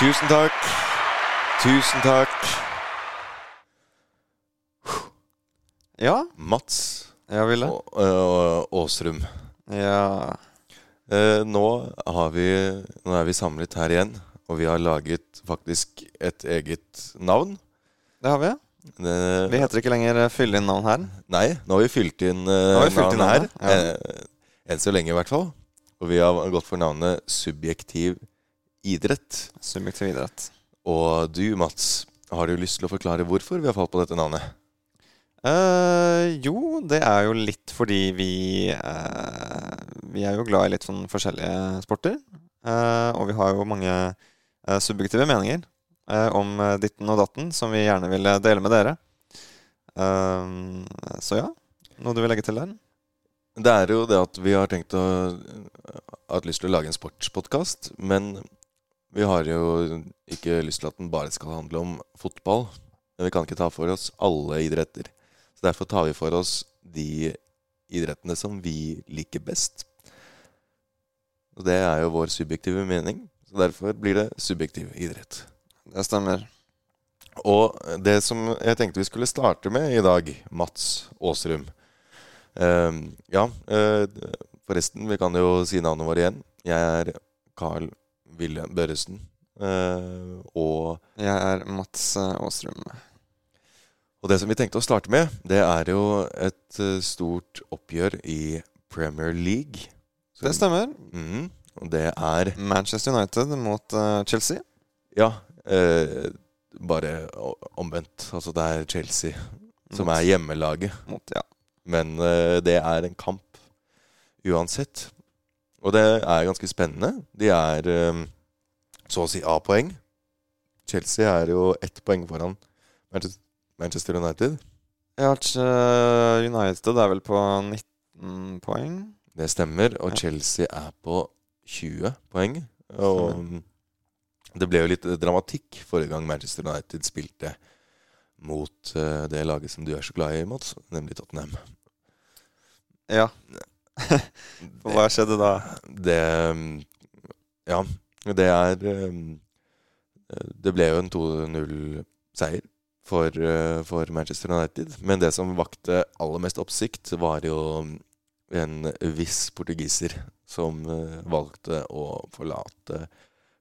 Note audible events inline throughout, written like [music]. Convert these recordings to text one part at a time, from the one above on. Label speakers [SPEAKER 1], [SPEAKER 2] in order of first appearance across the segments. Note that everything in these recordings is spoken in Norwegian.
[SPEAKER 1] Tusen takk. Tusen takk.
[SPEAKER 2] Ja,
[SPEAKER 1] Mats
[SPEAKER 2] ja Ville.
[SPEAKER 1] og, Åsrum.
[SPEAKER 2] Ja.
[SPEAKER 1] Eh, nå, har vi, nå er vi samlet her igjen, og vi har laget faktisk et eget navn.
[SPEAKER 2] Det har vi.
[SPEAKER 1] Det,
[SPEAKER 2] Vi heter ikke lenger Fylle Fyll inn navn her.
[SPEAKER 1] Nei, nå har vi fylt inn uh,
[SPEAKER 2] vi fylt inn
[SPEAKER 1] navnet her.
[SPEAKER 2] ja.
[SPEAKER 1] Eh, enn så lenge, i hvert fall. Og vi har gått for navnet Subjektiv idrett.
[SPEAKER 2] Subjektiv idrett.
[SPEAKER 1] Og du, Mats, har du lyst til å forklare hvorfor vi har falt på dette navnet?
[SPEAKER 2] Uh, jo, det er jo litt fordi vi uh, Vi er jo glad i litt sånn forskjellige sporter. Uh, og vi har jo mange subjektive meninger om ditten og datten som vi gjerne vil dele med dere. Så ja. Noe du vil legge til der?
[SPEAKER 1] Det er jo det at vi har tenkt å hatt lyst til å lage en sportspodkast, men vi har jo ikke lyst til at den bare skal handle om fotball. Men vi kan ikke ta for oss alle idretter. Så derfor tar vi for oss de idrettene som vi liker best. Og det er jo vår subjektive mening. Så derfor blir det subjektiv idrett.
[SPEAKER 2] Det stemmer.
[SPEAKER 1] Og det som jeg tenkte vi skulle starte med i dag, Mats Aasrum uh, Ja, uh, forresten, vi kan jo si navnet vårt igjen. Jeg er Carl Ville Børresen. Uh, og,
[SPEAKER 2] Jeg er Mats Aastrøm.
[SPEAKER 1] Og det som vi tenkte å starte med, det er jo et eh, stort oppgjør i Premier League. Så-
[SPEAKER 2] Det stemmer.
[SPEAKER 1] Mm, og det er
[SPEAKER 2] Manchester United mot uh, Chelsea.
[SPEAKER 1] Ja, Uh, bare omvendt. Altså det er Chelsea som
[SPEAKER 2] Mot-
[SPEAKER 1] er hjemmelaget.
[SPEAKER 2] Mot, ja.
[SPEAKER 1] Men eh, det er en kamp uansett. Og det er ganske spennende. De er eh, så å si A-poeng. Chelsea er jo ett poeng foran Manchester United.
[SPEAKER 2] Ja, United er vel på 19 poeng.
[SPEAKER 1] Det stemmer. Og
[SPEAKER 2] Ja.
[SPEAKER 1] Chelsea er på 20 poeng. Og det ble jo litt dramatikk forrige gang Manchester United spilte mot eh, det laget som du er så glad i, Mats, nemlig Tottenham.
[SPEAKER 2] Ja. [laughs] Hva skjedde da?
[SPEAKER 1] Det Ja, det er mm, Det ble jo en 2-0-seier for, eh, for Manchester United. Men det som vakte aller mest oppsikt, var jo mm, en viss portugiser som eh, valgte å forlate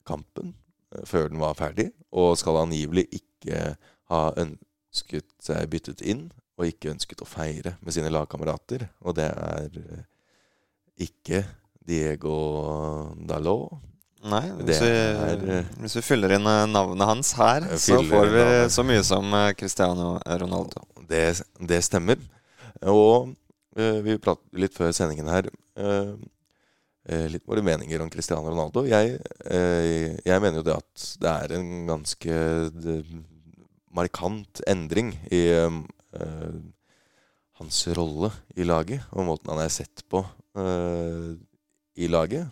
[SPEAKER 1] kampen eh, før den var ferdig, og skal angivelig ikke ha ønsket seg byttet inn, og ikke ønsket å feire med sine lagkamerater. Og det er ikke Diego Dalot.
[SPEAKER 2] Nei, hvis vi,
[SPEAKER 1] eh,
[SPEAKER 2] hvis vi fyller inn eh, navnet hans her, så får vi så mye som eh, Cristiano Ronaldo.
[SPEAKER 1] Det, det stemmer. Og uh, vi pratet litt før sendingen her eh, litt våre meninger om Cristiano Ronaldo. Jeg, uh, jeg mener jo det at det er en ganske markant endring i hans rolle i laget, og måten han er sett på eh, i laget.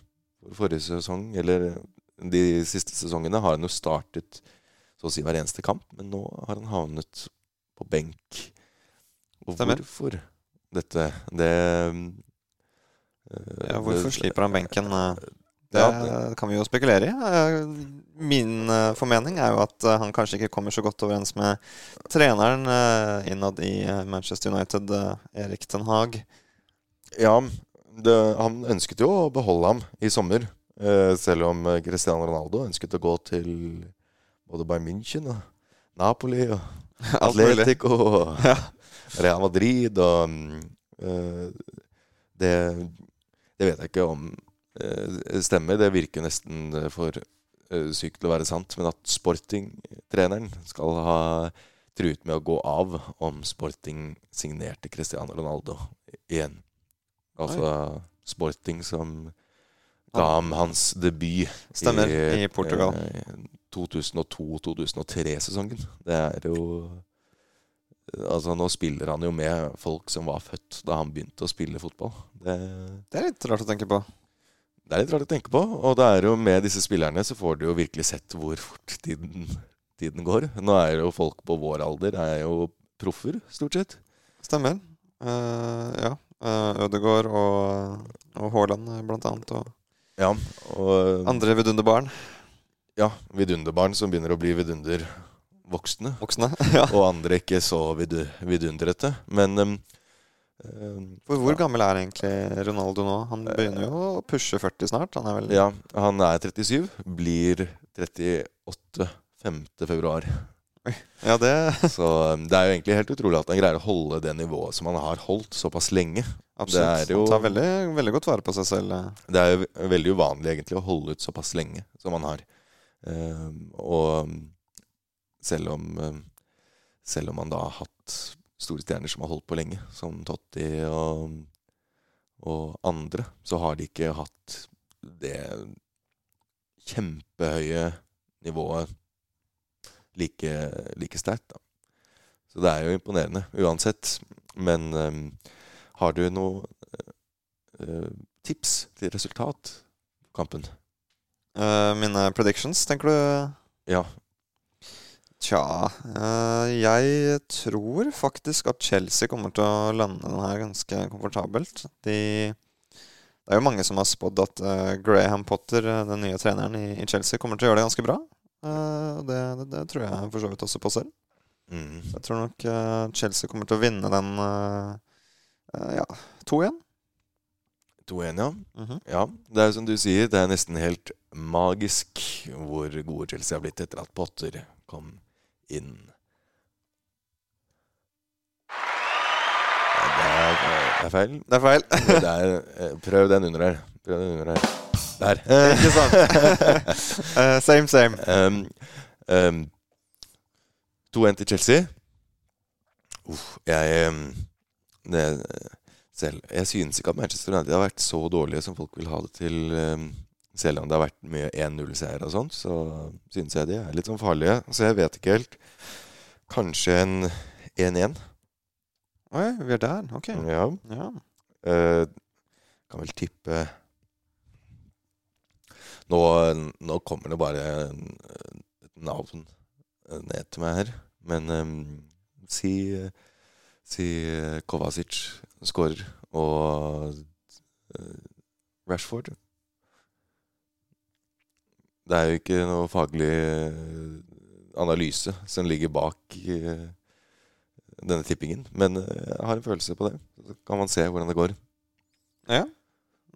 [SPEAKER 1] Forrige sesong, eller de siste sesongene, har han jo startet så å si hver eneste kamp, men nå har han havnet på benk. Og
[SPEAKER 2] Stemmer.
[SPEAKER 1] hvorfor dette? Det uh,
[SPEAKER 2] Ja, hvorfor
[SPEAKER 1] det-
[SPEAKER 2] slipper han benken? eh? Det
[SPEAKER 1] Ja,
[SPEAKER 2] kan vi jo spekulere i. Eh, Min eh, formening er jo at eh, han kanskje ikke kommer så godt overens med treneren eh, innad i eh, Manchester United, eh, Erik Ten Hag.
[SPEAKER 1] Ja, det, han ønsket jo å beholde ham i sommer. eh, selv om eh, Cristiano Ronaldo ønsket å gå til både Bayern München og Napoli og [laughs] Atletico og [laughs]
[SPEAKER 2] Ja.
[SPEAKER 1] Real Madrid og mm, eh, det, det vet jeg ikke om eh, stemmer. Det virker nesten eh, for eh, sykt til å være sant. Men at Sporting-treneren skal ha truet med å gå av om Sporting signerte Cristiano Ronaldo igjen. Altså Sporting som ga ham hans debut
[SPEAKER 2] Stemmer, i Portugal.
[SPEAKER 1] eh, 2002-2003-sesongen. Det er jo Altså, nå spiller han jo med folk som var født da han begynte å spille fotball. Det,
[SPEAKER 2] Det er litt rart å tenke på.
[SPEAKER 1] det er litt rart å tenke på. Og det er jo med disse spillerne så får du jo virkelig sett hvor fort tiden, tiden går. Nå er jo folk på vår alder er jo proffer, stort sett.
[SPEAKER 2] Stemmer. Uh, ja. Uh, Ødegaard og, og Haaland, eh, blant annet. Og
[SPEAKER 1] Ja, og
[SPEAKER 2] andre vidunderbarn.
[SPEAKER 1] ja, vidunderbarn som begynner å bli vidundervoksne.
[SPEAKER 2] Voksne. [laughs] ja.
[SPEAKER 1] Og andre ikke så vidu, vidundrete. Men um,
[SPEAKER 2] For hvor gammel er egentlig Ronaldo nå? Han begynner jo å pushe 40 snart. Han er vel
[SPEAKER 1] Ja, han er 37. Blir 38 5. februar.
[SPEAKER 2] Ja, det [laughs]
[SPEAKER 1] Så um, det er jo egentlig helt utrolig at han greier å holde det nivået som han har holdt såpass lenge.
[SPEAKER 2] Absolutt.
[SPEAKER 1] Det jo-
[SPEAKER 2] Han tar veldig, veldig godt vare på seg selv.
[SPEAKER 1] Det er jo veldig uvanlig egentlig å holde ut såpass lenge som han har. Um, og um, selv om Selv om han da har hatt store stjerner som har holdt på lenge, som Totti og, og andre, så har de ikke hatt det kjempehøye nivået like, like sterkt. Så det er jo imponerende uansett. Men um, har du noe uh, tips til resultat på kampen?
[SPEAKER 2] Uh, mine predictions, tenker du?
[SPEAKER 1] Ja.
[SPEAKER 2] Tja uh, Jeg tror faktisk at Chelsea kommer til å lande den her ganske komfortabelt. De, det er jo mange som har spådd at Graham Potter, den nye treneren i, i Chelsea, kommer til å gjøre det ganske bra. Eh, det, det, det tror jeg for så vidt også på selv.
[SPEAKER 1] Mm.
[SPEAKER 2] Jeg tror nok eh, Chelsea kommer til å vinne den eh, ja, 2-1.
[SPEAKER 1] 2-1, ja.
[SPEAKER 2] Mhm.
[SPEAKER 1] ja. Det er jo som du sier, det er nesten helt magisk hvor gode Chelsea har blitt etter at Potter kom inn. Det er, det er feil.
[SPEAKER 2] Det er feil.
[SPEAKER 1] Det er, prøv den under her. Prøv den under her. Der.
[SPEAKER 2] Ikke sant? [laughs] Eh, same, same.
[SPEAKER 1] Um, um, 2-1 til Chelsea. Uff, jeg det, selv, Jeg synes ikke at Manchester United har vært så dårlige som folk vil ha det til. Selv om det har vært mye 1-0-seier og sånt, så synes jeg de er litt sånn farlige. Så jeg vet ikke helt. Kanskje en 1-1.
[SPEAKER 2] Oi, vi er der. Ok.
[SPEAKER 1] Ja.
[SPEAKER 2] Ja.
[SPEAKER 1] Uh, kan vel tippe nå, nå kommer det bare et navn ned til meg her. Men um, si, si Kovacic skårer, og uh, Rashford Det er jo ikke noe faglig eh, analyse som ligger bak uh, denne tippingen, men eh, jeg har en følelse på det. Så kan man se hvordan det går.
[SPEAKER 2] ja.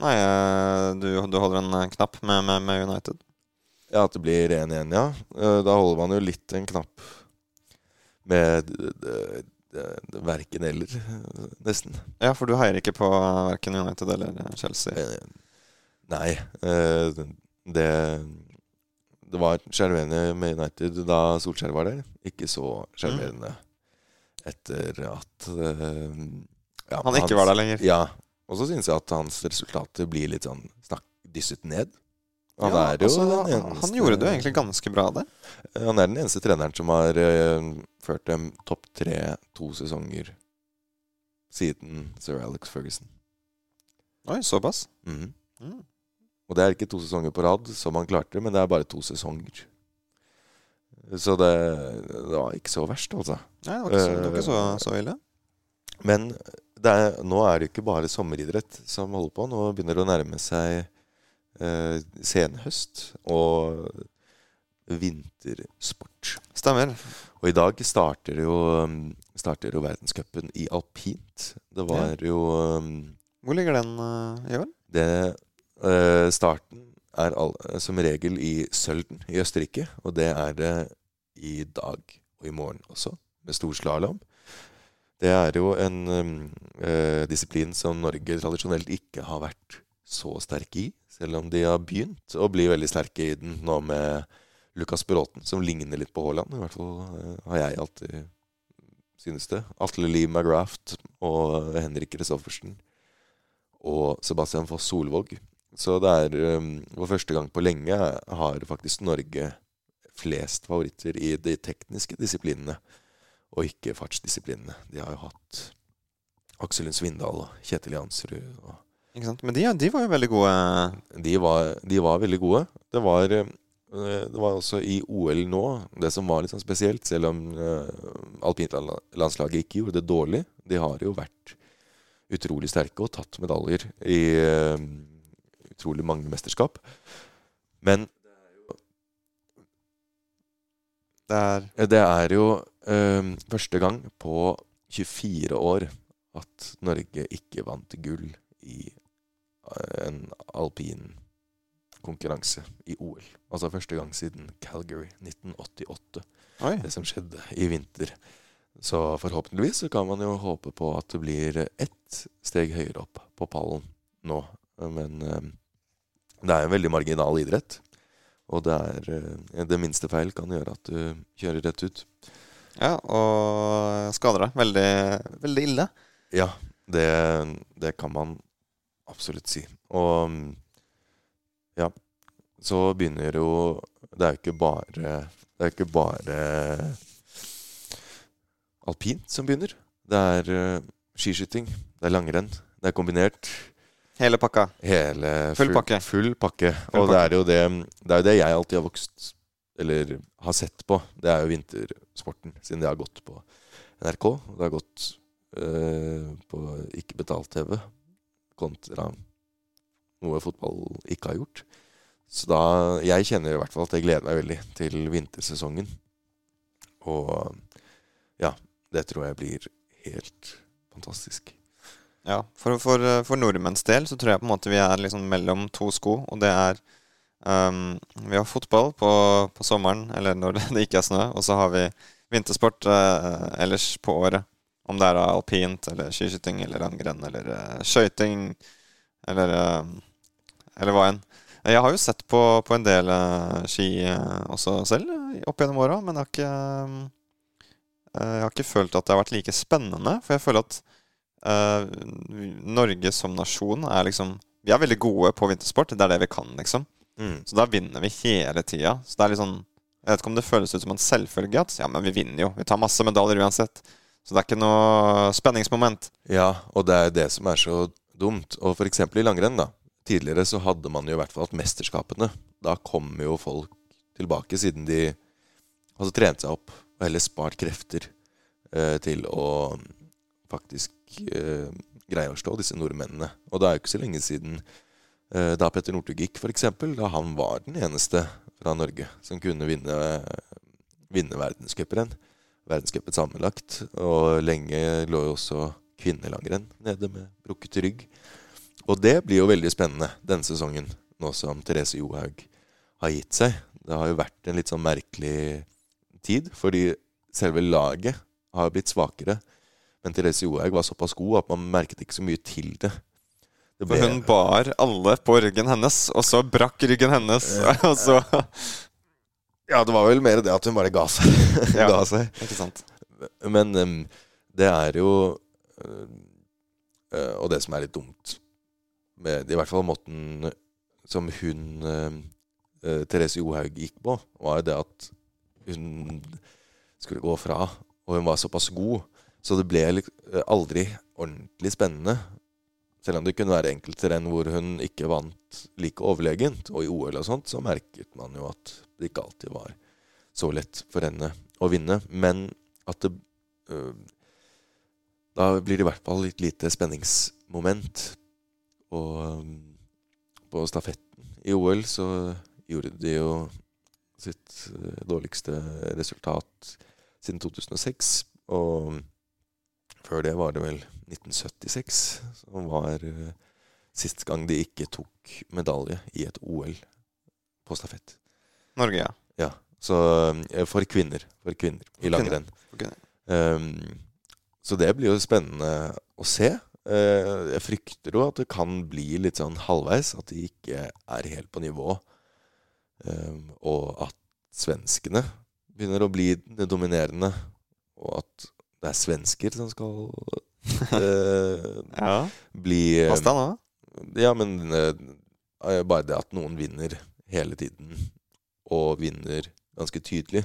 [SPEAKER 2] Nei, eh, du, du holder en eh, knapp med, med, med United.
[SPEAKER 1] Ja, at det blir 1-1, ja. Eh, Da holder man jo litt en knapp med verken eller, nesten.
[SPEAKER 2] Ja, for du heier ikke på verken United eller Chelsea.
[SPEAKER 1] Nei. Det Det var sjarmerende med United da Solskjær var der. Ikke så sjarmerende etter at ja,
[SPEAKER 2] Han ikke
[SPEAKER 1] hans-
[SPEAKER 2] var der lenger.
[SPEAKER 1] Ja. Og så syns jeg at hans resultater blir litt sånn snakk, dysset ned. Han
[SPEAKER 2] Ja, altså,
[SPEAKER 1] eneste
[SPEAKER 2] Han gjorde det jo egentlig ganske bra det.
[SPEAKER 1] Han er den eneste treneren som har uh, ført dem topp tre to sesonger siden sir Alex Ferguson.
[SPEAKER 2] Oi, såpass.
[SPEAKER 1] Mhm.
[SPEAKER 2] Mm.
[SPEAKER 1] Og det er ikke to sesonger på rad som han klarte, men det er bare to sesonger. Så det, det var ikke så verst, altså.
[SPEAKER 2] Nei, det var ikke så, det var ikke så, så ille.
[SPEAKER 1] Men er, nå er det ikke bare sommeridrett som holder på. Nå begynner det å nærme seg eh, senhøst og vintersport.
[SPEAKER 2] Stemmer.
[SPEAKER 1] Og i dag starter jo, starter jo verdenscupen i alpint. Det var jo um,
[SPEAKER 2] Hvor ligger den uh, i år?
[SPEAKER 1] det eh, Starten er all, som regel i Sølden i Østerrike, og det er det i dag og i morgen også, med storslalåm. Det er jo en um, eh, disiplin som Norge tradisjonelt ikke har vært så sterke i, selv om de har begynt å bli veldig sterke i den nå med Lukas Bråten, som ligner litt på Haaland. I hvert fall eh, har jeg alltid synes det. Atle Lee McGrath og Henrik Kristoffersen og Sebastian Foss Solvåg. Så det er um, første gang på lenge har faktisk Norge flest favoritter i de tekniske disiplinene, og ikke fartsdisiplinene. De har jo hatt Aksel Lund Svindal og Kjetil Jansrud. Og
[SPEAKER 2] Ikke sant? Men de, de var jo veldig gode.
[SPEAKER 1] de, var, de var veldig gode. Det var, eh, det var også i OL nå det som var litt sånn spesielt, selv om uh, alpintlandslaget ikke gjorde det dårlig. De har jo vært utrolig sterke og tatt medaljer i eh, utrolig mange mesterskap. Men det er jo
[SPEAKER 2] Det er
[SPEAKER 1] Det er jo eh, første gang på 24 år at Norge ikke vant gull i eh, en alpin konkurranse i OL. Altså første gang siden Calgary 1988,
[SPEAKER 2] Oi.
[SPEAKER 1] det som skjedde i vinter. Så forhåpentligvis så kan man jo håpe på at det blir ett steg høyere opp på pallen nå. Men eh, det er en veldig marginal idrett. Og det er eh, det minste feil kan gjøre at du kjører rett ut.
[SPEAKER 2] Ja, og skader deg. Veldig, veldig ille.
[SPEAKER 1] Ja, det, det kan man absolutt si. Og ja, så begynner jo Det er jo ikke bare Det er ikke bare alpint som begynner. Det er eh, skiskyting, det er langrenn, det er kombinert.
[SPEAKER 2] Hele pakka.
[SPEAKER 1] Hele
[SPEAKER 2] Full pakke.
[SPEAKER 1] Full pakke.
[SPEAKER 2] Full
[SPEAKER 1] og det er det, det er jo det jeg alltid har vokst Eller har sett på. Det er jo vintersporten, siden det har gått på NRK. Og det har gått eh, på ikke-betalt TV kontra noe fotball ikke har gjort. Så da Jeg kjenner i hvert fall at jeg gleder meg veldig til vintersesongen. Og ja, det tror jeg blir helt fantastisk.
[SPEAKER 2] Ja, for, for, for nordmenns del så tror jeg på en måte vi er liksom mellom to sko, og det er um, Vi har fotball på, på sommeren, eller når [laughs] det ikke er snø, og så har vi vintersport uh, ellers på året. Om det er alpint, eller skiskyting, eller langrenn, eller uh, skøyting, eller, uh, eller hva enn. Jeg har jo sett på, på en del uh, ski uh, også selv uh, opp gjennom åra, men jeg har, ikke, uh, jeg har ikke følt at det har vært like spennende. For jeg føler at uh, Norge som nasjon er liksom Vi er veldig gode på vintersport. Det er det vi kan, liksom. Så da vinner vi hele tida. Så det er litt sånn Jeg vet ikke om det føles ut som en selvfølge at ja, men vi vinner jo. Vi tar masse medaljer uansett. Så det er ikke noe spenningsmoment.
[SPEAKER 1] Ja, og det er det som er så dumt. Og for eksempel i langrenn, da. Tidligere så hadde man jo i hvert fall hatt mesterskapene. Da kom jo folk tilbake, siden de altså trent seg opp og heller spart krefter eh, til å faktisk eh, greie å slå disse nordmennene. Og det er jo ikke så lenge siden da Petter Northug gikk, f.eks., da han var den eneste fra Norge som kunne vinne, vinne verdenscuprenn. Verdenscupen sammenlagt. Og lenge lå jo også kvinnelangrenn nede med brukket rygg. Og det blir jo veldig spennende denne sesongen, nå som Therese Johaug har gitt seg. Det har jo vært en litt sånn merkelig tid, fordi selve laget har blitt svakere. Men Therese Johaug var såpass god at man merket ikke så mye til det. Det
[SPEAKER 2] For hun bar alle på ryggen hennes, og så brakk ryggen hennes. [laughs] og så
[SPEAKER 1] Ja, det var vel mer det at hun bare ga seg. [laughs]
[SPEAKER 2] Ja.
[SPEAKER 1] ga seg.
[SPEAKER 2] Ikke sant?
[SPEAKER 1] Men um, det er jo uh, Og det som er litt dumt med i hvert fall måten som hun eh, Therese Johaug gikk på, var jo det at hun skulle gå fra, og hun var såpass god. Så det ble eh, aldri ordentlig spennende. Selv om det kunne være enkeltrenn hvor hun ikke vant like overlegent, og i OL og sånt, så merket man jo at det ikke alltid var så lett for henne å vinne. Men at det øh, Da blir det i hvert fall litt lite spenningsmoment. Og øh, på stafetten i OL så gjorde de jo sitt øh, dårligste resultat siden 2006. Og før det var det vel 1976 som var uh, sist gang de ikke tok medalje i et OL på stafett.
[SPEAKER 2] Norge, ja.
[SPEAKER 1] Ja, så øh, for kvinner. For kvinner i langrenn. Um, så det blir jo spennende å se. Uh, jeg frykter jo at det kan bli litt sånn halvveis, at de ikke er helt på nivå. Um, og at svenskene begynner å bli det dominerende, og at det er svensker som skal uh, [laughs]
[SPEAKER 2] ja.
[SPEAKER 1] bli uh,
[SPEAKER 2] Pass deg nå.
[SPEAKER 1] ja, men uh, bare det at noen vinner hele tiden, og vinner ganske tydelig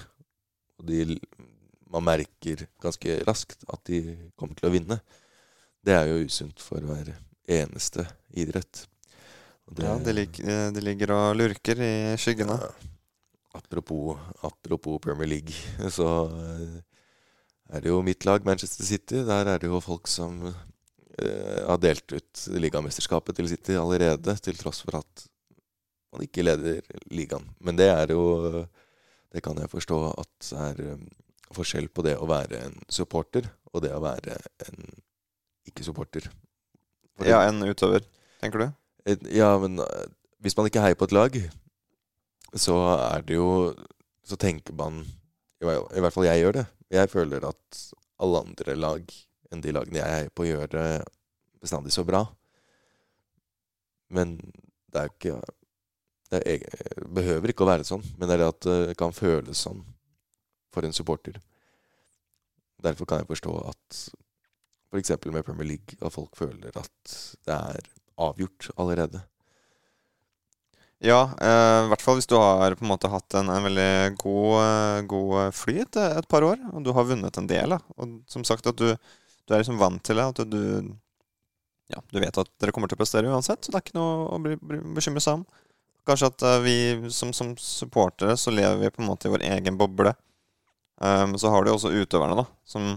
[SPEAKER 1] Og de, man merker ganske raskt at de kommer til å vinne. Det er jo usunt for hver eneste idrett. Det-
[SPEAKER 2] Ja, de, eh, de ligger og lurker i skyggene.
[SPEAKER 1] ja. Apropos, apropos Premier League, [laughs] så er det jo mitt lag, Manchester City. Der er det jo folk som eh, har delt ut ligamesterskapet til City allerede, til tross for at man ikke leder ligaen. Men det er jo Det kan jeg forstå at er um, forskjell på det å være en supporter og det å være en ikke-supporter.
[SPEAKER 2] Ja, en utøver, tenker du?
[SPEAKER 1] Eh, Ja, men eh, hvis man ikke heier på et lag, så er det jo Så tenker man i hvert fall jeg gjør det. Jeg føler at alle andre lag enn de lagene jeg heier på, gjør det bestandig så bra. Men det er ikke Det er, behøver ikke å være sånn, men det er det at det kan føles sånn for en supporter. Derfor kan jeg forstå at f.eks. med Premier League at folk føler at det er avgjort allerede.
[SPEAKER 2] Ja, eh, i hvert fall hvis du har på en måte hatt en, en veldig god, eh, god flyt et, par år, og du har vunnet en del. Da. Og som sagt at du, du er liksom vant til det. At du, ja, du vet at dere kommer til å prestere uansett, så det er ikke noe å bli, bli bekymre seg om. Kanskje at eh, vi som, som supportere så lever vi på en måte i vår egen boble. Um, så har du jo også utøverne, da, som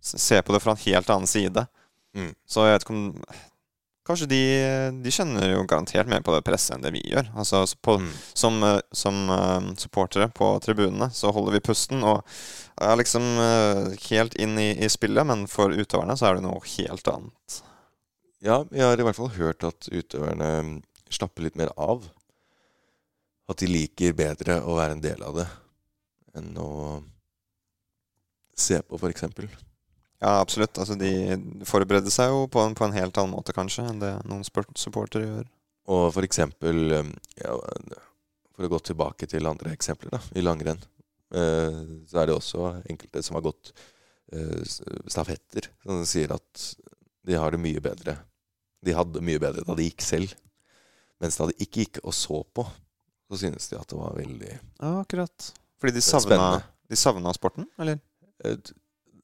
[SPEAKER 2] ser på det fra en helt annen side.
[SPEAKER 1] Mm.
[SPEAKER 2] Så jeg vet ikke om Kanskje de, de kjenner jo garantert mer på det presset enn det vi gjør. Altså på,
[SPEAKER 1] Mm.
[SPEAKER 2] Som, eh, som uh, supportere på tribunene så holder vi pusten og er liksom uh, helt inn i, i spillet, men for utøverne så er det noe helt annet.
[SPEAKER 1] Ja, jeg har i hvert fall hørt at utøverne mm, slapper litt mer av. At de liker bedre å være en del av det enn å se på, f.eks.
[SPEAKER 2] Ja, absolutt. Altså, de forbereder seg jo på en, på en helt annen måte, kanskje, enn det noen supportere gjør.
[SPEAKER 1] Og for eksempel um, ja, For å gå tilbake til andre eksempler da, i langrenn, eh, så er det også enkelte som har gått eh, stafetter, som sier at de har det mye bedre. De hadde det mye bedre da de gikk selv. Mens da de ikke gikk og så på, så synes de at det var veldig
[SPEAKER 2] Ja, akkurat. Fordi de savna, de savna sporten, eller?
[SPEAKER 1] Eh,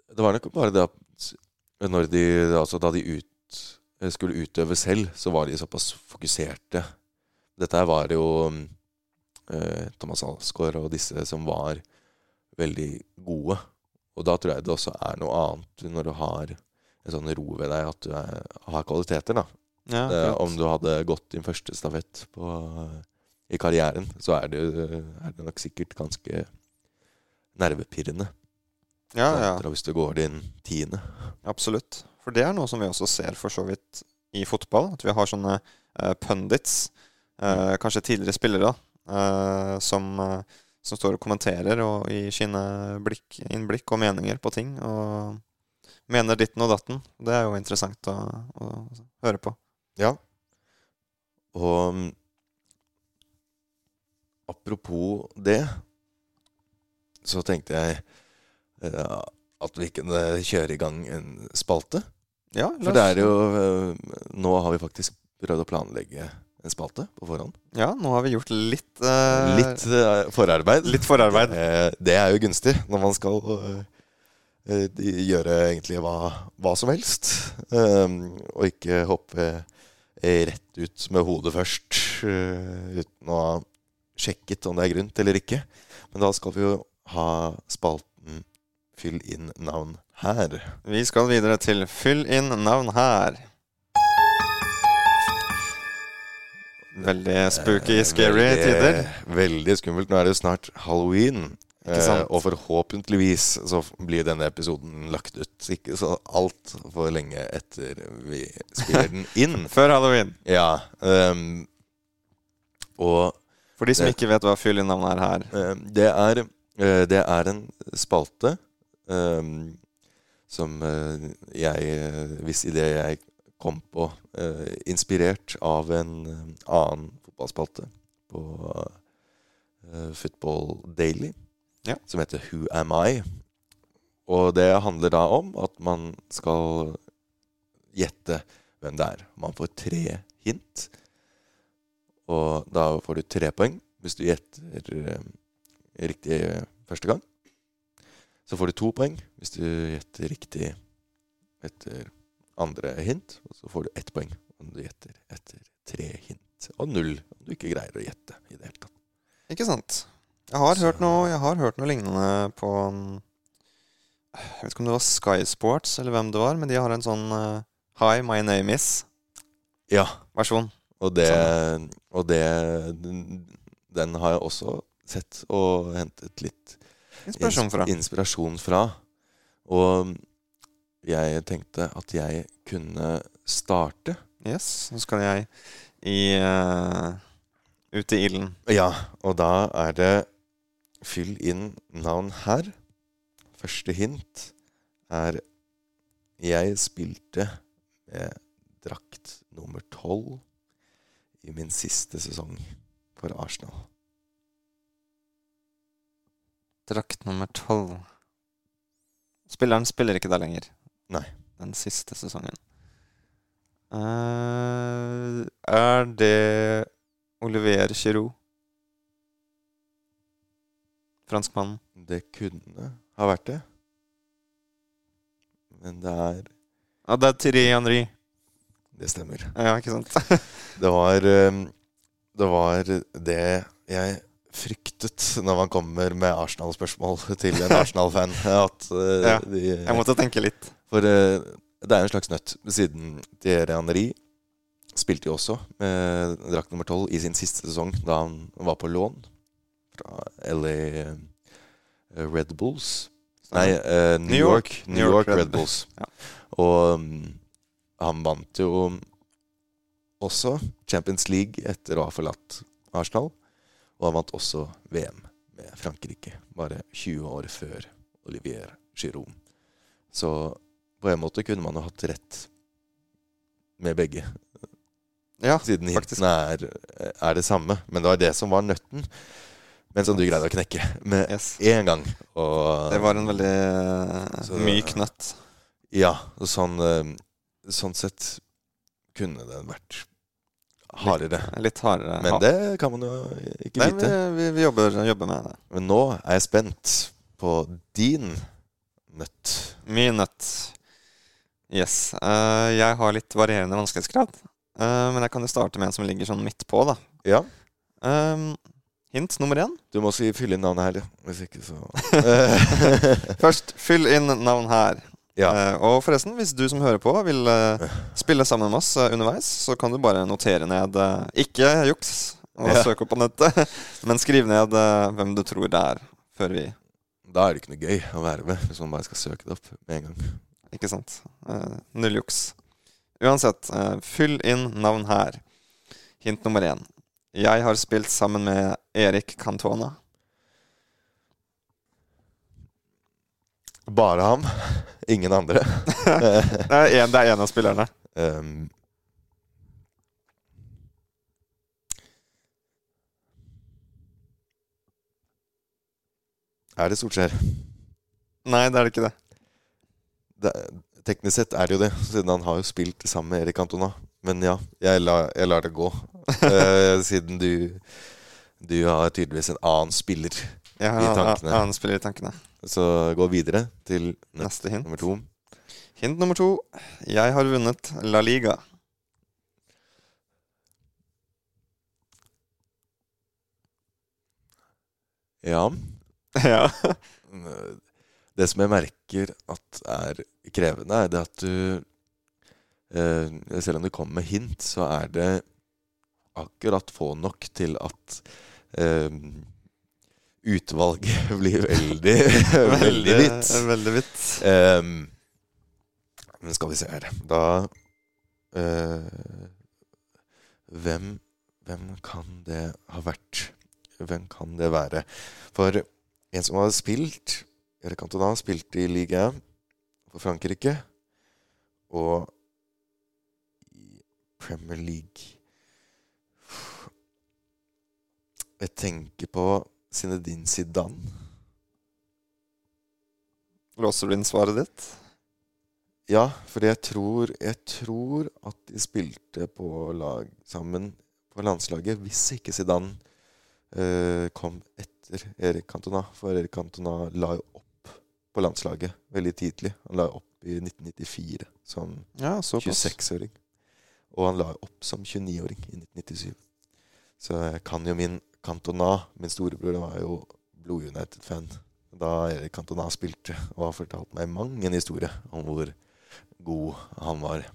[SPEAKER 1] Det var nok bare det at når de, altså da de ut, skulle utøve selv, så var de såpass fokuserte. Dette her var jo eh, Thomas Alsgaard og disse som var veldig gode. Og da tror jeg det også er noe annet når du har en sånn ro ved deg, at du er, har kvaliteter. da.
[SPEAKER 2] Ja, det,
[SPEAKER 1] om du hadde gått din første stafett på, i karrieren, så er det, er det nok sikkert ganske nervepirrende.
[SPEAKER 2] Ja, ja.
[SPEAKER 1] Hvis du går din tiende.
[SPEAKER 2] Absolutt. For det er noe som vi også ser for så vidt i fotball. At vi har sånne uh, pundits, uh, kanskje tidligere spillere, uh, som, som står og kommenterer og gir sine blikk, innblikk og meninger på ting. Og mener ditten og datten. Det er jo interessant å, å høre på.
[SPEAKER 1] Ja. Og mm, apropos det, så tenkte jeg at vi kunne kjøre i gang en spalte.
[SPEAKER 2] Ja,
[SPEAKER 1] For det er jo eh, Nå har vi faktisk prøvd å planlegge en spalte på forhånd.
[SPEAKER 2] Ja, nå har vi gjort litt uh,
[SPEAKER 1] Litt uh, forarbeid.
[SPEAKER 2] litt forarbeid.
[SPEAKER 1] Det, Det er jo gunstig når man skal uh, eh, gjøre egentlig hva, hva som helst. Um, og ikke hoppe eh, rett ut med hodet først eh, uten å ha sjekket om det er grunn til eller ikke. Men da skal vi jo ha spalten Fyll inn navn her.
[SPEAKER 2] Vi skal videre til fyll inn navn her. Veldig spooky,
[SPEAKER 1] Eh,
[SPEAKER 2] scary
[SPEAKER 1] veldig,
[SPEAKER 2] tider.
[SPEAKER 1] Veldig skummelt. Nå er det jo snart halloween. Eh, og forhåpentligvis så blir denne episoden lagt ut ikke så altfor lenge etter vi spiller den [laughs] inn.
[SPEAKER 2] Før halloween.
[SPEAKER 1] Ja. Um, og
[SPEAKER 2] For de som
[SPEAKER 1] Det-
[SPEAKER 2] ikke vet hva fyll inn navn er her.
[SPEAKER 1] ehm, det er eh, Det er en spalte som eh, jeg eh, Hvis idé jeg kom på, eh, inspirert av en annen fotballspalte på Football Daily,
[SPEAKER 2] Ja.
[SPEAKER 1] som heter Who Am I? Og det handler da om at man skal gjette hvem det er. Man får tre hint, og da får du tre poeng hvis du gjetter riktig første gang. Så får du to poeng hvis du gjetter riktig etter andre hint. Og så får du ett poeng om du gjetter etter tre hint. Og null om du ikke greier å gjette i det hele tatt.
[SPEAKER 2] Ikke sant? Jeg har, hørt noe, jeg har hørt noe lignende på um, Jeg vet ikke om det var Sky Sports eller hvem det var, men de har en sånn uh, Hi, my name is-versjon.
[SPEAKER 1] Ja, og det, og det Den har jeg også sett og hentet litt
[SPEAKER 2] Inspirasjon fra.
[SPEAKER 1] inspirasjon fra. Og jeg tenkte at jeg kunne starte.
[SPEAKER 2] Yes, så skal jeg i uh, Ut i ilden.
[SPEAKER 1] Ja, og da er det fyll inn navn her. Første hint er Jeg spilte med drakt nummer tolv i min siste sesong for Arsenal.
[SPEAKER 2] Drakt nummer tolv. Spilleren spiller ikke der lenger.
[SPEAKER 1] Nei.
[SPEAKER 2] Den siste sesongen. Uh, er det Olivier Giroud? Franskmannen.
[SPEAKER 1] Det kunne ha vært det. Men det er
[SPEAKER 2] Ja, det er Thierry Henry.
[SPEAKER 1] Det stemmer.
[SPEAKER 2] Ja, ikke sant? [laughs]
[SPEAKER 1] Det var eh, Det var det jeg fryktet når man kommer med Arsenal-spørsmål til en Arsenal-fan. [laughs] At uh,
[SPEAKER 2] Ja,
[SPEAKER 1] de,
[SPEAKER 2] Jeg måtte tenke litt.
[SPEAKER 1] For uh, det er en slags nøtt, siden Thierry Henry spilte jo også med drakt nummer tolv i sin siste sesong, da han var på lån fra LA eh, Red Bulls. Nei, uh, New,
[SPEAKER 2] New
[SPEAKER 1] York,
[SPEAKER 2] York.
[SPEAKER 1] New York Red
[SPEAKER 2] Red
[SPEAKER 1] Bulls.
[SPEAKER 2] Ja.
[SPEAKER 1] Og um, han vant jo også Champions League etter å ha forlatt Arsenal. Og han vant også VM med Frankrike, bare 20 år før Olivier Giroud. Så på en måte kunne man jo hatt rett med begge,
[SPEAKER 2] Ja,
[SPEAKER 1] siden hintene er, er det samme. Men det var det som var nøtten, men som du greide å knekke med
[SPEAKER 2] yes.
[SPEAKER 1] én gang. Og
[SPEAKER 2] Det var en veldig
[SPEAKER 1] Så
[SPEAKER 2] myk nøtt.
[SPEAKER 1] Ja, sånn, eh, sånn sett kunne det vært hardere.
[SPEAKER 2] Litt hardere.
[SPEAKER 1] Men det kan man jo ikke
[SPEAKER 2] Nei,
[SPEAKER 1] vite.
[SPEAKER 2] vi, vi, vi jobber, jobber med det.
[SPEAKER 1] Men nå er jeg spent på din nøtt.
[SPEAKER 2] Min nøtt. Yes. Eh, jeg har litt varierende vanskelighetsgrad. Eh, men jeg kan jo starte med en som ligger sånn midt på, da.
[SPEAKER 1] Ja,
[SPEAKER 2] Eh, hint nummer én.
[SPEAKER 1] du må også fylle inn navnet her. Hvis ikke, så [laughs] [laughs]
[SPEAKER 2] Først, fyll inn navn her.
[SPEAKER 1] Ja.
[SPEAKER 2] Uh, og forresten, hvis du som hører på vil uh, spille sammen med oss uh, underveis, så kan du bare notere ned Ikke juks og
[SPEAKER 1] Ja.
[SPEAKER 2] søke opp på nettet, [laughs] men skriv ned hvem du tror det er, før vi
[SPEAKER 1] Da er det ikke noe gøy å være med hvis man bare skal søke det opp med en gang.
[SPEAKER 2] Ikke sant? Null juks. Uansett, fyll inn navn her. Hint nummer én. Jeg har spilt sammen med Erik Cantona.
[SPEAKER 1] Bare ham. Ingen andre. [laughs]
[SPEAKER 2] Det er en, av spillerne.
[SPEAKER 1] Um, er det Solskjær?
[SPEAKER 2] Nei, det er det ikke det.
[SPEAKER 1] Det, teknisk sett er det jo det, siden han har jo spilt sammen med Erik Antona. Men ja, jeg, la, jeg lar det gå. uh, [laughs] siden du Du har tydeligvis en annen spiller.
[SPEAKER 2] Jeg
[SPEAKER 1] I tankene.
[SPEAKER 2] Han spiller i tankene.
[SPEAKER 1] Så gå videre til
[SPEAKER 2] Neste hint.
[SPEAKER 1] nummer to.
[SPEAKER 2] Hint nummer to. Jeg har vunnet La Liga.
[SPEAKER 1] Ja. [laughs]
[SPEAKER 2] ja.
[SPEAKER 1] Det som jeg merker at er krevende, er det at du eh, Selv om du kommer med hint, så er det akkurat få nok til at eh, utvalget [laughs] blir veldig, [laughs] veldig vidt.
[SPEAKER 2] Veldig vidt.
[SPEAKER 1] Um, men skal vi se her Da uh, hvem, hvem kan det ha vært? Hvem kan det være? For en som har spilt Erik Antona spilte i Liga for Frankrike. Og i Premier League Jeg tenker på Zinedine Zidane.
[SPEAKER 2] Låser du inn svaret ditt?
[SPEAKER 1] Ja, for jeg tror, jeg tror at de spilte på lag sammen på landslaget hvis ikke Zidane eh, kom etter Erik Cantona. For Erik Cantona la jo opp på landslaget veldig tidlig. Han la opp i 1994 som
[SPEAKER 2] Ja,
[SPEAKER 1] 26-åring. Og han la opp som 29-åring i 1997. Så jeg kan jo min Cantona. Min storebror var jo Blod United-fan da Erik Cantona spilte, og har fortalt meg mang en historie om hvor god han var.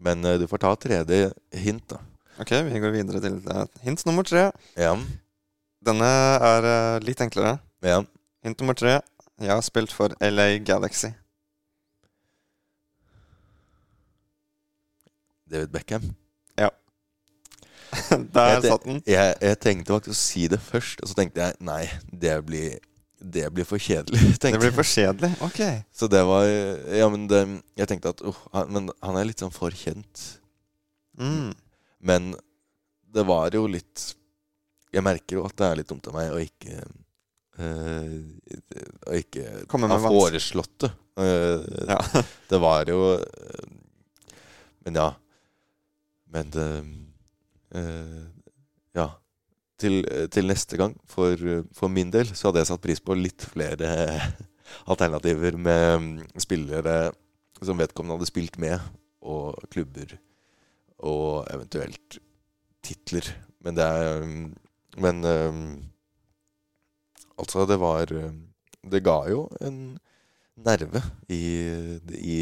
[SPEAKER 1] Men eh, du får ta tredje hint, da.
[SPEAKER 2] Ok, vi går videre til eh, hint nummer tre.
[SPEAKER 1] Ja.
[SPEAKER 2] Denne er eh, litt enklere.
[SPEAKER 1] Ja.
[SPEAKER 2] Hint nummer tre. Jeg har spilt for LA Galaxy.
[SPEAKER 1] David Beckham. [laughs]
[SPEAKER 2] Der satt den.
[SPEAKER 1] Jeg, jeg tenkte faktisk å si det først, og så tenkte jeg nei, det blir, det blir for kjedelig. [laughs] tenkte
[SPEAKER 2] Det blir for kjedelig. Ok.
[SPEAKER 1] Så det var Ja, men det, jeg tenkte at uh, han, Men han er litt sånn for kjent.
[SPEAKER 2] Mm.
[SPEAKER 1] Men det var jo litt Jeg merker jo at det er litt dumt av meg å ikke eh, Å ikke ha foreslått det. Eh,
[SPEAKER 2] Ja. [laughs]
[SPEAKER 1] Det var jo eh, Men ja. Men det eh, Ja. Til, til neste gang, for, for min del, så hadde jeg satt pris på litt flere [laughs] alternativer med mm, spillere som vedkommende hadde spilt med, og klubber, og eventuelt titler. Men det er mm, Men mm, altså, det var mm, Det ga jo en nerve i, i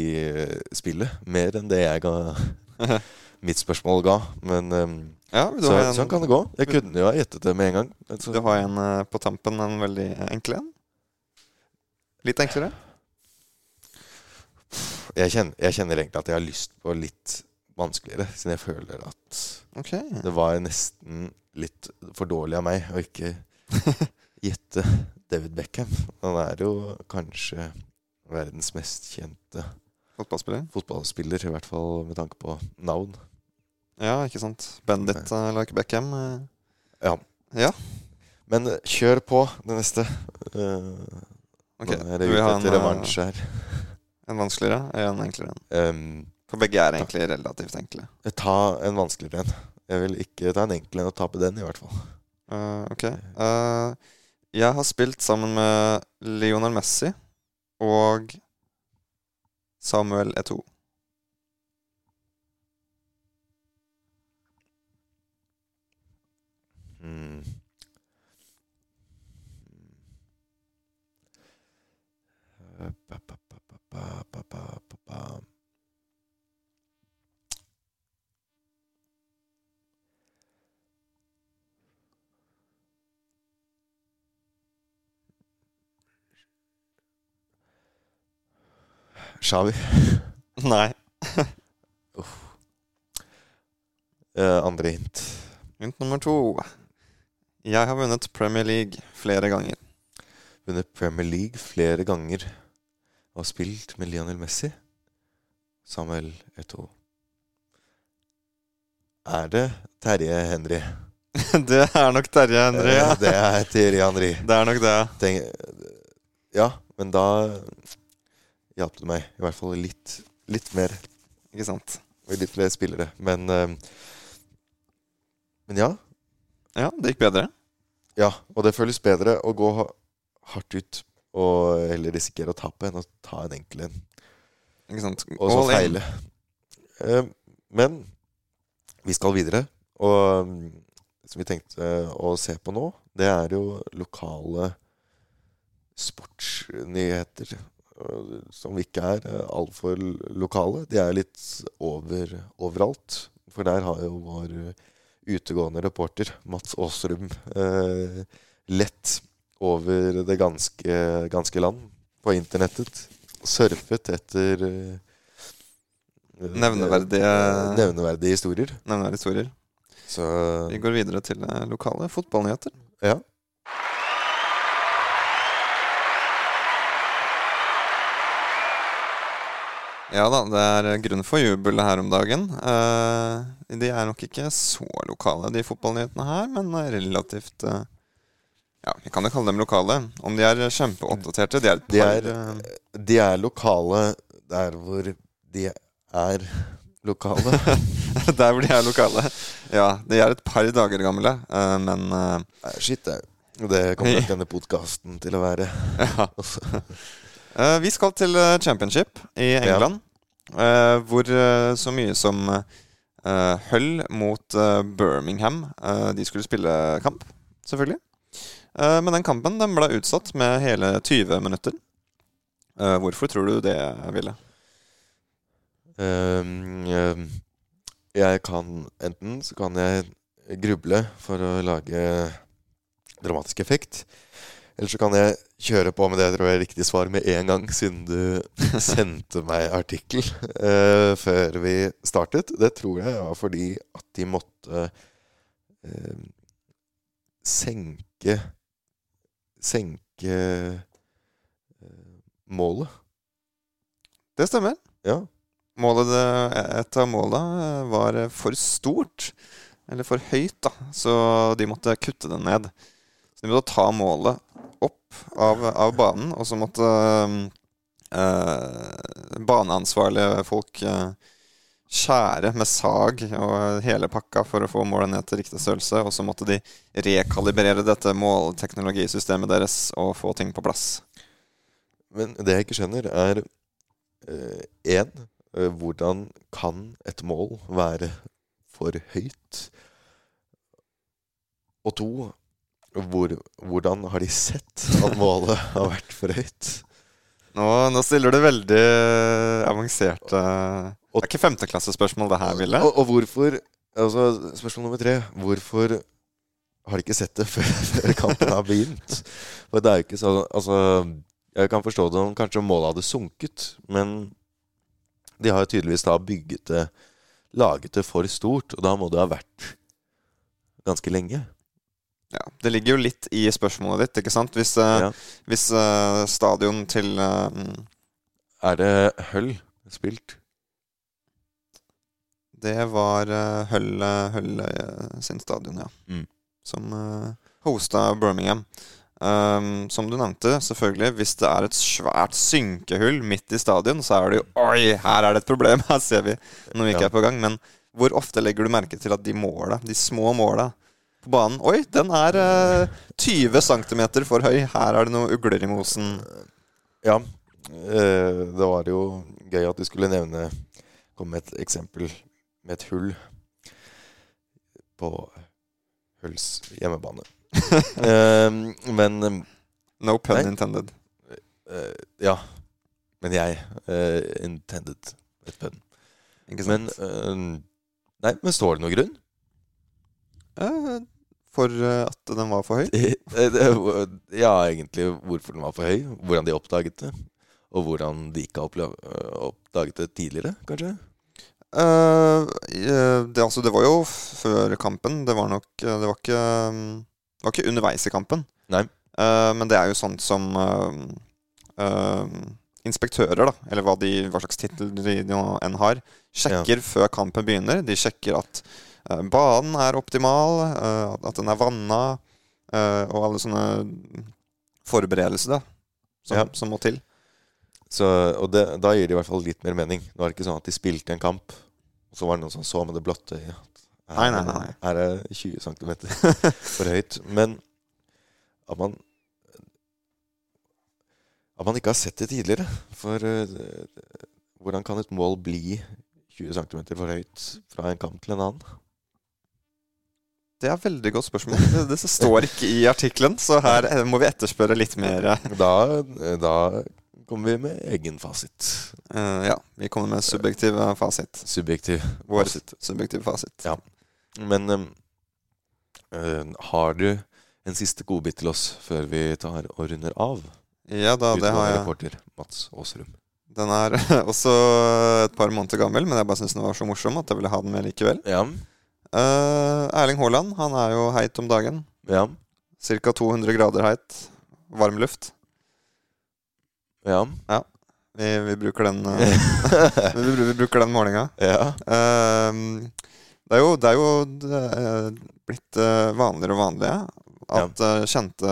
[SPEAKER 1] spillet. Mer enn det jeg ga [laughs] mitt spørsmål ga. Men
[SPEAKER 2] Ja,
[SPEAKER 1] så,
[SPEAKER 2] en,
[SPEAKER 1] sånn kan det gå. Jeg kunne jo ha gjettet det med en gang. Altså,
[SPEAKER 2] du har en eh, på tampen, en veldig enkel en. Litt enklere.
[SPEAKER 1] jeg, kjenner, jeg kjenner egentlig at jeg har lyst på litt vanskeligere, siden jeg føler at
[SPEAKER 2] okay.
[SPEAKER 1] det var nesten litt for dårlig av meg å ikke [laughs] gjette David Beckham. Han er jo kanskje verdens mest kjente
[SPEAKER 2] Fotballspiller.
[SPEAKER 1] fotballspiller, i hvert fall med tanke på navn.
[SPEAKER 2] Ja, ikke sant. Bandit uh, like Beckham. eh.
[SPEAKER 1] Ja.
[SPEAKER 2] Ja.
[SPEAKER 1] Men kjør på det neste. Uh,
[SPEAKER 2] Ok,
[SPEAKER 1] er det
[SPEAKER 2] du vil ha en, eh,
[SPEAKER 1] revansj her.
[SPEAKER 2] En vanskeligere eller en enklere en.
[SPEAKER 1] Um,
[SPEAKER 2] For begge er egentlig relativt enkle.
[SPEAKER 1] ta en vanskeligere en. Jeg vil ikke ta en enkel en og tape den, i hvert fall.
[SPEAKER 2] Uh, ok. Uh, jeg har spilt sammen med Lionel Messi og Samuel Eto'o.
[SPEAKER 1] Mm. Shawi. [laughs]
[SPEAKER 2] Nei. [laughs]
[SPEAKER 1] uh, andre hint.
[SPEAKER 2] Hint nummer to. Jeg har vunnet Premier League flere ganger.
[SPEAKER 1] Vunnet Premier League flere ganger. Og spilt med Lionel Messi. Samuel Eto'o. Er det Terje Henry? [laughs]
[SPEAKER 2] det er nok Terje Henry, ja.
[SPEAKER 1] Eh, Det er Terje Henry.
[SPEAKER 2] Det er nok det.
[SPEAKER 1] Tenk, ja, men da hjalp det meg i hvert fall litt, litt mer.
[SPEAKER 2] Ikke sant.
[SPEAKER 1] Og litt flere spillere. Men, eh, men ja.
[SPEAKER 2] Ja, det gikk bedre.
[SPEAKER 1] Ja, og det føles bedre å gå hardt ut og heller risikere å tape enn å ta en enkel en
[SPEAKER 2] Ikke sant.
[SPEAKER 1] og så feile. Eh, Men vi skal videre. Og mm, som vi tenkte å se på nå, det er jo lokale sportsnyheter. eh, Som ikke er eh, altfor lokale. De er litt over, overalt. For der har jo vår utegående reporter Mats Aasrum eh, lett over det ganske, ganske land på internettet. Surfet etter eh,
[SPEAKER 2] Nevneverdige-
[SPEAKER 1] eh, nevneverdige historier.
[SPEAKER 2] Nevneverdige historier.
[SPEAKER 1] Så
[SPEAKER 2] Vi går videre til eh, lokale fotballnyheter.
[SPEAKER 1] ja.
[SPEAKER 2] Ja da, det er grunn for jubel her om dagen. Eh, de er nok ikke så lokale, de fotballnyhetene her, men relativt eh, Ja, vi kan jo kalle dem lokale. Om de er kjempeoppdaterte De er
[SPEAKER 1] De er-
[SPEAKER 2] eh,
[SPEAKER 1] De er lokale der hvor de er lokale. [laughs]
[SPEAKER 2] Der hvor de er lokale. Ja, de er et par dager gamle, eh, men eh,
[SPEAKER 1] Shit, det kommer nok denne podkasten til å være. [laughs]
[SPEAKER 2] ja. Eh, vi skal til eh, championship i England. eh, hvor så mye som Hull mot Birmingham De skulle spille kamp, selvfølgelig. Men den kampen den ble utsatt med hele 20 minutter. Hvorfor tror du det, Ville?
[SPEAKER 1] Um, um, jeg kan Enten så kan jeg gruble for å lage dramatisk effekt. Eller så kan jeg kjøre på med det jeg tror er riktig svar med en gang, siden du [laughs] sendte meg artikkel uh, før vi startet. Det tror jeg var fordi at de måtte uh, senke Senke uh, målet.
[SPEAKER 2] Det stemmer.
[SPEAKER 1] Ja.
[SPEAKER 2] Målet, et av måla var for stort, eller for høyt, da. Så de måtte kutte det ned. Så de måtte ta målet av, av banen, og så måtte eh, baneansvarlige folk eh, skjære med sag og hele pakka for å få målet ned til riktig størrelse. Og så måtte de rekalibrere dette målteknologisystemet deres og få ting på plass.
[SPEAKER 1] Men det jeg ikke skjønner, er én eh, Hvordan kan et mål være for høyt? Og to hvor, Hvordan har de sett at målet har vært for høyt?
[SPEAKER 2] Nå, nå stiller du veldig avanserte Det er ikke femteklassespørsmål, det her, Ville.
[SPEAKER 1] Og, og hvorfor altså, Spørsmål nummer tre. Hvorfor har de ikke sett det [laughs] før, før kampen har begynt? For det er jo ikke sånn Altså, jeg kan forstå det om kanskje målet hadde sunket, men de har jo tydeligvis da bygget det Laget det for stort, og da må det ha vært ganske lenge.
[SPEAKER 2] Ja, Det ligger jo litt i spørsmålet ditt, ikke sant? Hvis, uh, ja. hvis uh, stadion til uh,
[SPEAKER 1] Er det Høll spilt?
[SPEAKER 2] Det var Høll Hull sin stadion, ja.
[SPEAKER 1] Mm.
[SPEAKER 2] Som hosta Birmingham. Um, som du nevnte, selvfølgelig, hvis det er et svært synkehull midt i stadion, så er det jo Oi, her er det et problem! [laughs] Her ser vi når vi ikke er på gang. Men hvor ofte legger du merke til at de måla, de små måla på banen Oi, den er uh, 20 cm for høy! Her er det noen ugler i mosen.
[SPEAKER 1] Ja. Uh, det var jo gøy at du skulle nevne Komme med et eksempel med et hull på Hulls hjemmebane. uh, [laughs] men um,
[SPEAKER 2] No pun nei. intended.
[SPEAKER 1] Ja. Men jeg intended et pun. Men Nei, men står det noen grunn?
[SPEAKER 2] For at den var for høy? [laughs]
[SPEAKER 1] ja, egentlig hvorfor den var for høy. Hvordan de oppdaget det. Og hvordan de ikke har oppdaget det tidligere, kanskje?
[SPEAKER 2] Uh, det, altså, det var jo før kampen. Det var nok Det var ikke det var ikke underveis i kampen.
[SPEAKER 1] Nei.
[SPEAKER 2] Uh, men det er jo sånt som uh, inspektører, da, eller hva, de, hva slags tittel de nå enn har, sjekker ja. før kampen begynner. De sjekker at banen er optimal, at den er vanna, og alle sånne forberedelser da, som, ja. som må til.
[SPEAKER 1] Så, og det, da gir det i hvert fall litt mer mening. Nå er det ikke sånn at de spilte en kamp, og så var det noen som så med det blotte øyet
[SPEAKER 2] Nei, nei, nei.
[SPEAKER 1] Her er 20 cm [laughs] for høyt. Men at man At man ikke har sett det tidligere. For uh, hvordan kan et mål bli 20 cm for høyt fra en kamp til en annen?
[SPEAKER 2] Det er et veldig godt spørsmål. Det, det står ikke i artikkelen, så her må vi etterspørre litt mer.
[SPEAKER 1] Da, da kommer vi med egen fasit.
[SPEAKER 2] Uh, ja, vi kommer med subjektiv fasit.
[SPEAKER 1] Subjektiv
[SPEAKER 2] Vår fasit. subjektiv fasit.
[SPEAKER 1] Ja. Men øh, har du en siste godbit til oss før vi tar og runder av?
[SPEAKER 2] Ja da, det har jeg.
[SPEAKER 1] reporter Mats Aasrum.
[SPEAKER 2] Den er [laughs] også et par måneder gammel, men jeg bare syns den var så morsom at jeg ville ha den med likevel.
[SPEAKER 1] Ja.
[SPEAKER 2] Uh, Erling Haaland, han er jo heit om dagen.
[SPEAKER 1] Ja.
[SPEAKER 2] Ca. 200 grader heit. Varm luft.
[SPEAKER 1] Ja.
[SPEAKER 2] ja. Vi, vi bruker den uh, [laughs] vi, vi, bruker den målinga.
[SPEAKER 1] Ja.
[SPEAKER 2] Uh, det er jo, det er jo det er blitt vanligere og vanligere at ja. Kjente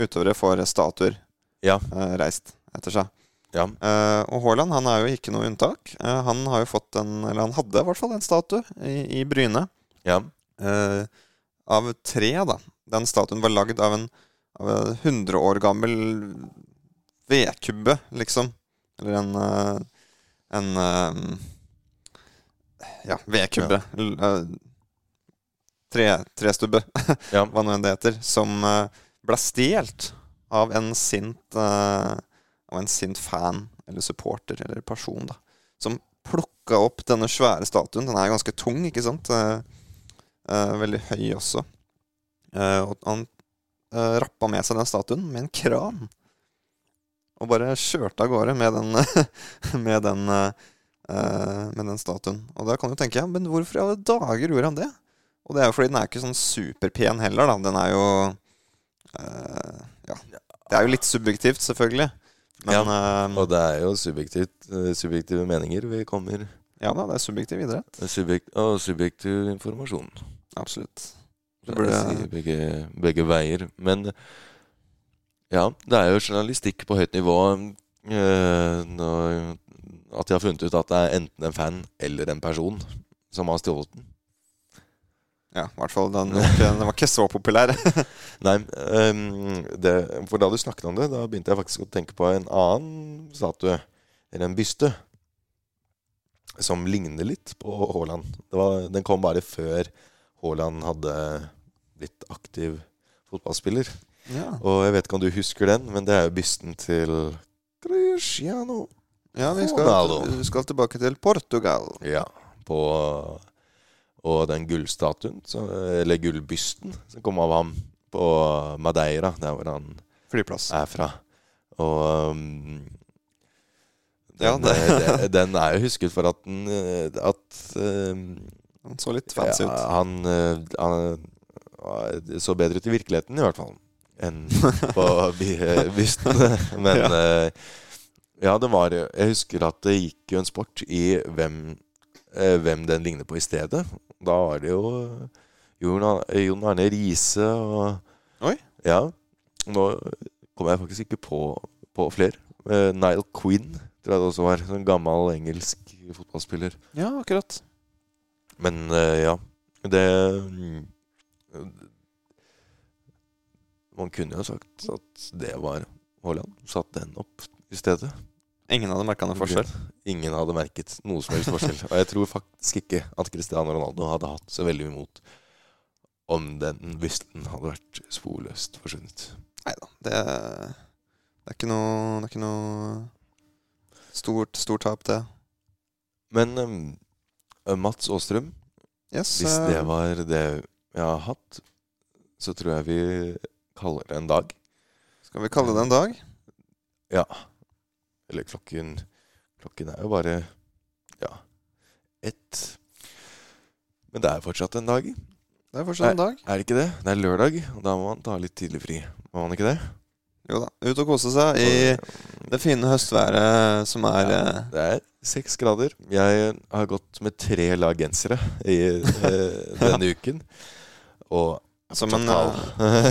[SPEAKER 2] utøvere får statuer
[SPEAKER 1] ja.
[SPEAKER 2] Reist etter seg.
[SPEAKER 1] Ja.
[SPEAKER 2] Uh, og Haaland han er jo ikke noe unntak. Uh, han har jo fått en Eller han hadde i hvert fall en statue i, i Bryne.
[SPEAKER 1] Ja.
[SPEAKER 2] Uh, av tre, da. Den statuen var lagd av en av en 100 år gammel vedkubbe, liksom. Eller en, en ja, vedkubbe. Ja. Tre, trestubbe, ja. [laughs] hva nå enn det heter. Som ble stjålet av en sint uh, Av en sint fan eller supporter eller person, da. Som plukka opp denne svære statuen. Den er ganske tung, ikke sant? Uh, veldig høy også. og han rappa med seg den statuen med en kran. Og bare kjørte av gårde med den, [laughs] med den, med den statuen. Og da kan du tenke ja, men hvorfor i alle dager gjorde han det? Og det er jo fordi den er ikke sånn superpen heller, da. Den er jo uh, Ja. Det er jo litt subjektivt, selvfølgelig. Men,
[SPEAKER 1] ja, og det er jo subjektivt, subjektive meninger vi kommer
[SPEAKER 2] Ja da, det er subjektiv idrett.
[SPEAKER 1] Subjekt, og subjektiv informasjon.
[SPEAKER 2] Absolutt.
[SPEAKER 1] Det burde si begge, begge, veier. Men ja, det er jo journalistikk på høyt nivå. Eh, at de har funnet ut at det er enten en fan eller en person som har stjålet den.
[SPEAKER 2] Ja, i hvert fall. Den [laughs] den var ikke så populær. [laughs]
[SPEAKER 1] Nei, um, det, for da du snakket om det, da begynte jeg faktisk å tenke på en annen statue, eller en byste, som ligner litt på Haaland. Den kom bare før Haaland hadde blitt aktiv fotballspiller.
[SPEAKER 2] Ja.
[SPEAKER 1] Og jeg vet ikke om du husker den, men det er jo bysten til Cristiano
[SPEAKER 2] Ja, vi skal, vi skal tilbake til Portugal.
[SPEAKER 1] Ja, på og den gullstatuen, eller gullbysten, som kom av ham på Madeira, der hvor han
[SPEAKER 2] Flyplass.
[SPEAKER 1] er fra. Og um, den, ja, det. den, er jo husket for at den at um,
[SPEAKER 2] Han så litt fancy
[SPEAKER 1] ja,
[SPEAKER 2] ut.
[SPEAKER 1] Han, han, så bedre ut i virkeligheten, i hvert fall, enn [laughs] på bysten. [laughs] Men ja. ja, det var Jeg husker at det gikk jo en sport i hvem hvem den ligner på i stedet. Da var det jo Jon Arne Riise og
[SPEAKER 2] Oi.
[SPEAKER 1] Ja. Nå kommer jeg faktisk ikke på, på flere. Nile Quinn tror jeg det også var. En sånn gammel engelsk fotballspiller.
[SPEAKER 2] Ja, akkurat.
[SPEAKER 1] Men ja. Det uh, Man kunne jo sagt at det var Haaland. Satt den opp i stedet.
[SPEAKER 2] Ingen hadde merka noen forskjell?
[SPEAKER 1] Ingen hadde merket noe som helst forskjell. Og jeg tror faktisk ikke at Cristiano Ronaldo hadde hatt så veldig imot om den bysten hadde vært sporløst forsvunnet.
[SPEAKER 2] Nei da. Det, det, er ikke noe Det er ikke noe stort, stort tap, det.
[SPEAKER 1] Men um, Mats Aastrøm,
[SPEAKER 2] yes,
[SPEAKER 1] hvis det var det jeg har hatt, så tror jeg vi kaller det en dag.
[SPEAKER 2] Skal vi kalle det en dag?
[SPEAKER 1] Ja. Eller klokken Klokken er jo bare ja, ett. Men det er fortsatt en dag.
[SPEAKER 2] Det er fortsatt en dag.
[SPEAKER 1] Er, det ikke det? Det er lørdag, og da må man ta litt tidlig fri. Må man ikke det?
[SPEAKER 2] Jo da. Ut og kose seg i det fine høstværet som er ja,
[SPEAKER 1] eh, Det er seks grader. Jeg har gått med tre lag gensere i eh, [laughs] denne uken. Og
[SPEAKER 2] som en, eh,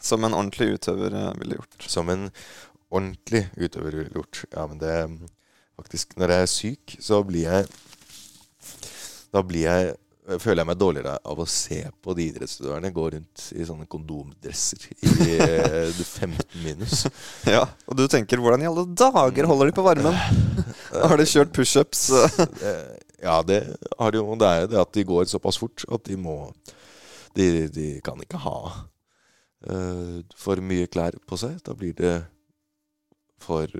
[SPEAKER 2] som en ordentlig utøver ville gjort.
[SPEAKER 1] Som en ordentlig utøver. Ja, men det Faktisk, når jeg er syk, så blir jeg Da blir jeg føler jeg meg dårligere av å se på de idrettsutøverne gå rundt i sånne kondomdresser i 15 eh, [laughs] minus.
[SPEAKER 2] Ja, Og du tenker 'hvordan i alle dager holder de på varmen'? [laughs] har de kjørt pushups? [laughs]
[SPEAKER 1] ja, det har de jo. Det er jo det at de går såpass fort at de må De, de kan ikke ha uh, for mye klær på seg. Da blir det for,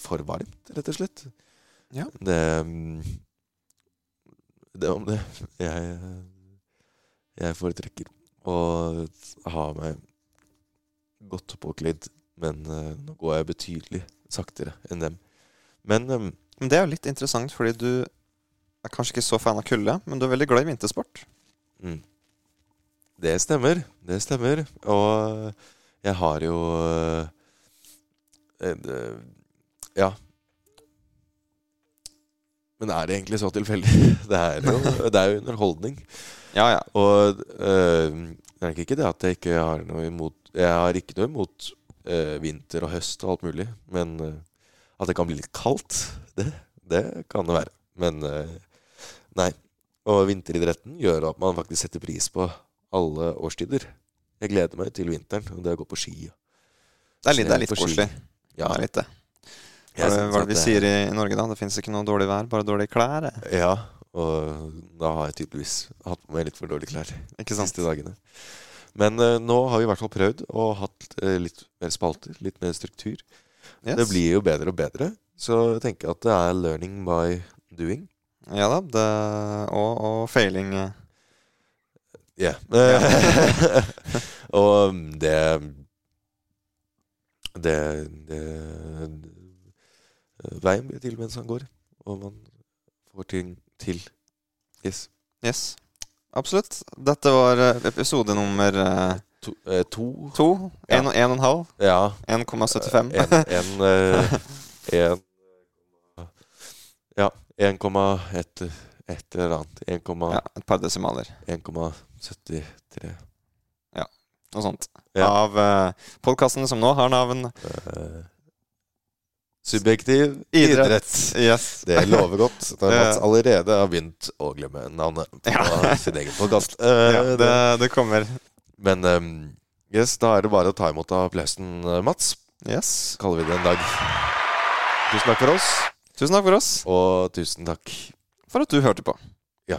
[SPEAKER 1] for varmt, rett og slett.
[SPEAKER 2] Ja.
[SPEAKER 1] Det, det om det. Jeg, jeg foretrekker å ha meg godt påkledd, men uh, nå går jeg betydelig saktere enn dem. Men, um,
[SPEAKER 2] men det er jo litt interessant, fordi du er kanskje ikke så fan av kulde, men du er veldig glad i vintersport.
[SPEAKER 1] Mm. Det stemmer. Det stemmer. Og jeg har jo uh, Eh, ja. Men er det egentlig så tilfeldig? [laughs] Det er jo, det er jo underholdning.
[SPEAKER 2] Ja, ja.
[SPEAKER 1] Og øh, det er ikke det at jeg ikke har noe imot Jeg har ikke noe imot øh, vinter og høst og alt mulig. Men øh, at det kan bli litt kaldt, [laughs] det, det kan det være. Men nei. Og vinteridretten gjør at man faktisk setter pris på alle årstider. Jeg gleder meg til vinteren og det å gå på ski.
[SPEAKER 2] Det er litt, det er litt koselig.
[SPEAKER 1] Ja.
[SPEAKER 2] Litt det. Hva er det, vi sier i, Norge, da? Det fins ikke noe dårlig vær, bare dårlige klær.
[SPEAKER 1] Ja, og da har jeg tydeligvis hatt på meg litt for dårlige klær
[SPEAKER 2] Ikke sant?
[SPEAKER 1] siste dagene. Men uh, nå har vi i hvert fall prøvd å hatt uh, litt mer spalter, litt mer struktur. Yes. Det blir jo bedre og bedre. Så jeg tenker at det er learning by doing.
[SPEAKER 2] Ja da. Det, og, og failing.
[SPEAKER 1] Ja. yeah. [laughs] Og det Det, det Veien blir til mens han går, og man får ting til. Yes.
[SPEAKER 2] Yes. Absolutt. Dette var eh, episode nummer eh,
[SPEAKER 1] To. Eh, to.
[SPEAKER 2] to.
[SPEAKER 1] Ja.
[SPEAKER 2] En og en og en halv.
[SPEAKER 1] Ja.
[SPEAKER 2] 1,75.
[SPEAKER 1] En, eh, en Ja, 1,1 et eller annet. 1,
[SPEAKER 2] Ja, et par desimaler.
[SPEAKER 1] 1,73.
[SPEAKER 2] Noe sånt.
[SPEAKER 1] Ja.
[SPEAKER 2] Av uh, podkasten som nå har navn
[SPEAKER 1] uh, subjektiv
[SPEAKER 2] Idrett.
[SPEAKER 1] idrett.
[SPEAKER 2] Yes.
[SPEAKER 1] Det lover godt. [laughs] Da Mats allerede har begynt å glemme navnet på
[SPEAKER 2] Ja. [laughs]
[SPEAKER 1] sin egen podkast. [laughs]
[SPEAKER 2] Ja, det, det kommer.
[SPEAKER 1] Men um, yes, da er det bare å ta imot applausen, eh, Mats.
[SPEAKER 2] Yes.
[SPEAKER 1] Kaller vi det en dag. Tusen takk for oss,
[SPEAKER 2] Tusen takk for oss.
[SPEAKER 1] og tusen takk
[SPEAKER 2] For at du hørte på.
[SPEAKER 1] Ja.